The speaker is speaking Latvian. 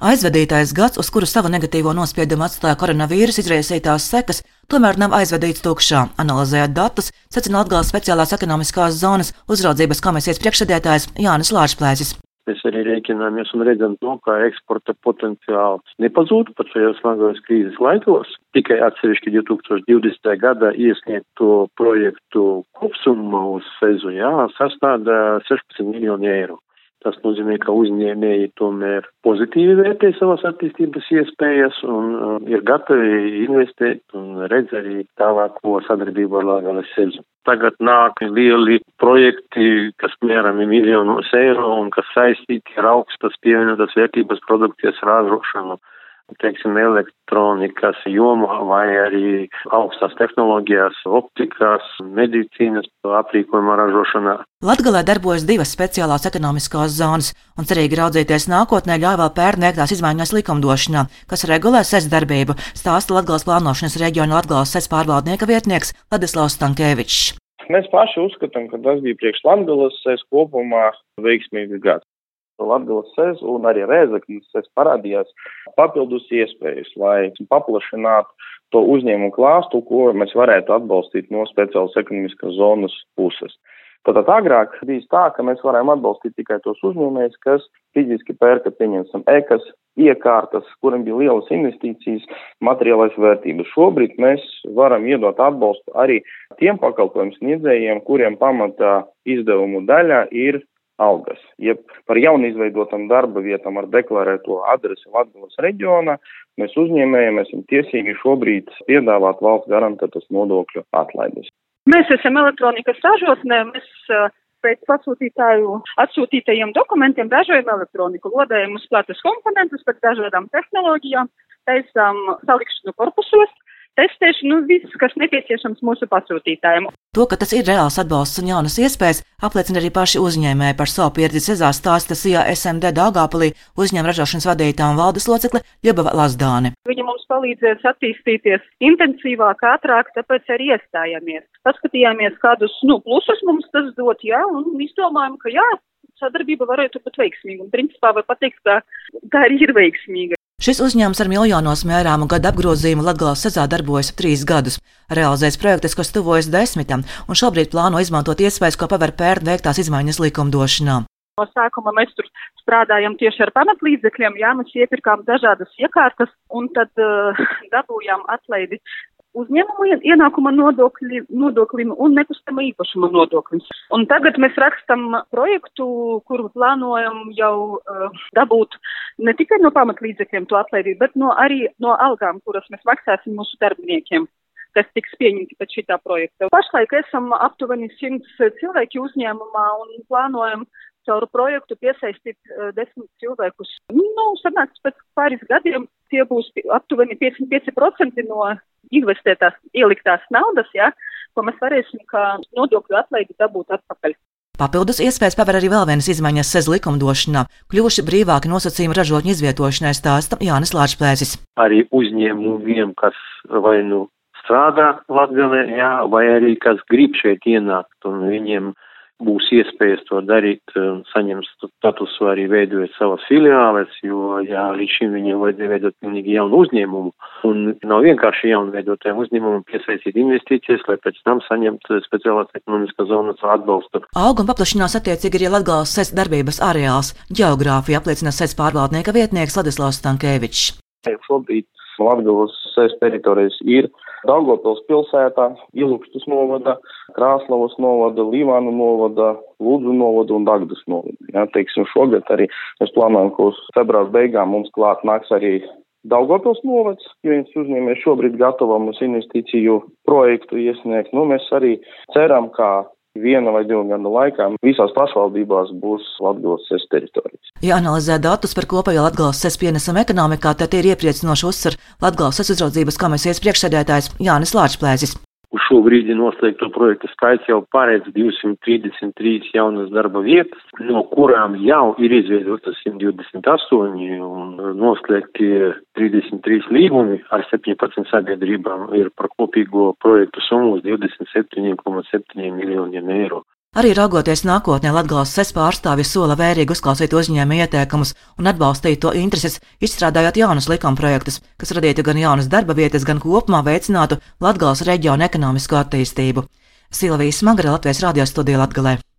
Aizvadītais gads, uz kuru savu negatīvo nospiedumu atstāja koronavīrusa izraisītās sekas, tomēr nav aizvadīts tukšā. Analizējot datus, secina Latvijas speciālās ekonomiskās zonas uzraudzības komisijas priekšsēdētājs Jānis Lāčplēsis. Mēs arī rēķināmies un redzam to, ka eksporta potenciāls nepazūd pat šajos smagajos krīzes laikos. Tikai atsevišķi 2020. gada iesniegto projektu kopsumma uz sezu jā, sastāda 16 miljoni eiro. Tas nozīmē, ka uzņēmēji tomēr pozitīvi vērtē savas attīstības iespējas un uh, ir gatavi investēt un redz arī tālāko sadarbību ar Lāgales sezu. Tagad nāk lieli projekti, kas mēram ir miljonos eiro un kas saistīti ar augstas pievienotās vērtības produkcijas ražošanu teiksim, elektronikas jomā vai arī augstās tehnoloģijās, optikās, medicīnas aprīkojuma ražošanā. Latgalē darbojas divas speciālās ekonomiskās zonas, un cerīgi raudzīties nākotnē ļauj vēl pērn veiktās izmaiņas likumdošanā, kas regulē SES darbību, stāsta Latgales plānošanas reģiona Latgales SES pārvaldnieka vietnieks Ladislavs Stankēvičs. Mēs paši uzskatām, ka tas bija priekš Latgales SES kopumā veiksmīgs gads. Latgales sēs un arī Rēzaknis sēs parādījās papildus iespējas, lai paplašinātu to uzņēmumu klāstu, ko mēs varētu atbalstīt no speciālas ekonomiskās zonas puses. Tātad agrāk bija tā, ka mēs varējām atbalstīt tikai tos uzņēmējus, kas fiziski pērka, pieņemsim, ekas, iekārtas, kuriem bija lielas investīcijas, materiālais vērtības. Šobrīd mēs varam iedot atbalstu arī tiem pakalpojumu sniedzējiem, kuriem pamatā izdevumu daļa ir algas. Ja par jaunizveidotam darba vietam ar deklarēto adresi Latvijas reģionā, mēs uzņēmējiem esam tiesīgi šobrīd piedāvāt valsts garantētas nodokļu atlaides. Mēs esam elektronikas ražotnē, mēs pēc pasūtītāju atsūtītajiem dokumentiem ražojam elektroniku, lodējam uz platas komponentus pēc dažādām tehnoloģijām, taisām salikšanu korpusos testēšanu, nu, viss, kas nepieciešams mūsu pasūtītājiem. To, ka tas ir reāls atbalsts un jaunas iespējas, apliecina arī paši uzņēmēji par savu pieredzi sezā stāsta SIA SMD Dāngāpolī uzņēmuma ražošanas vadītā un valdes locekle Ļubava Lazdāne. Viņa mums palīdzēs attīstīties intensīvāk, ātrāk, tāpēc arī iestājāmies. Paskatījāmies, kādus nu, plusus mums tas dot, jā, un izdomājām, ka jā, sadarbība varētu būt veiksmīga. Un principā var pateikt, ka tā arī ir veiksmīga. Šis uzņēmums ar miljonos mērām un gada apgrozījumu Latvijas sezā darbojas trīs gadus. Realizēs projektus, kas tuvojas desmitam, un šobrīd plāno izmantot iespējas, ko paver pērn veiktās izmaiņas likumdošanā. No sākuma mēs tur strādājam tieši ar pamatlīdzekļiem, jā, mēs iepirkām dažādas iekārtas un tad uh, dabūjām atlaidi uzņēmumu ienākuma nodokļi, nodoklim un nekustamā īpašuma nodoklim. Un tagad mēs rakstam projektu, kuru plānojam jau uh, dabūt ne tikai no pamatlīdzekļiem to atlaidīt, bet no arī no algām, kuras mēs maksāsim mūsu darbiniekiem kas tiks pieņemti pēc šitā projekta. Pašlaik esam aptuveni simts cilvēki uzņēmumā un plānojam caur projektu piesaistīt uh, desmit cilvēkus. Nu, sanāks pēc pāris gadiem tie būs aptuveni 55% no investētās, ieliktās naudas, ja, ko mēs varēsim kā nodokļu atlaidi dabūt atpakaļ. Papildus iespējas paver arī vēl vienas izmaiņas sez likumdošanā, kļuvuši brīvāki nosacījumi ražotņu izvietošanai stāsta Jānis Lāčplēsis. Arī uzņēmumiem, kas vai nu strādā Latgalē, jā, vai arī kas grib šeit ienākt un viņiem būs iespējas to darīt, saņems statusu arī veidojot savas filiāles, jo, jā, līdz šim viņiem vajadzēja veidot pilnīgi jaunu uzņēmumu, un nav vienkārši jaunu veidotājiem uzņēmumu piesaistīt investīcijas, lai pēc tam saņemtu speciālās ekonomiskās zonas atbalstu. Aug un paplašinās attiecīgi arī Latgales SES darbības areāls. Geogrāfija apliecina SES pārvaldnieka vietnieks Ladislavs Stankēvičs. Šobrīd Latgales SES teritorijas ir Daugopils pilsētā, Ilūkstus novada, Krāslavas novada, Līvānu novada, Lūdzu novada un Dagdas novada. Jā, teiksim, šogad arī mēs plānojam, ka uz februāra beigām mums klāt nāks arī Daugopils novads, jo viens uzņēmējs šobrīd gatavo mums investīciju projektu iesniegt. Nu, mēs arī ceram, ka viena vai divu gadu laikā visās pašvaldībās būs Latvijas SES teritorijas. Ja analizē datus par kopējo Latvijas SES pienesumu ekonomikā, tad ir iepriecinoši uzsver Latvijas SES uzraudzības komisijas priekšsēdētājs Jānis Lāčplēzis. Uz šo brīdi noslēgto projektu skaits jau paredz 233 jaunas darba vietas, no kurām jau ir izveidotas 128 un noslēgti 33 līgumi ar 17 sabiedrībām ir par kopīgo projektu summu uz 27,7 miljoniem eiro. Arī raugoties nākotnē, Latvijas SES pārstāvja sola vērīgi uzklausīt uzņēmēju ieteikumus un atbalstīt to intereses, izstrādājot jaunus likumprojektus, kas radītu gan jaunas darba vietas, gan kopumā veicinātu Latvijas reģionu ekonomisko attīstību. Silvijas Smagra Latvijas radio studijā Latgalē.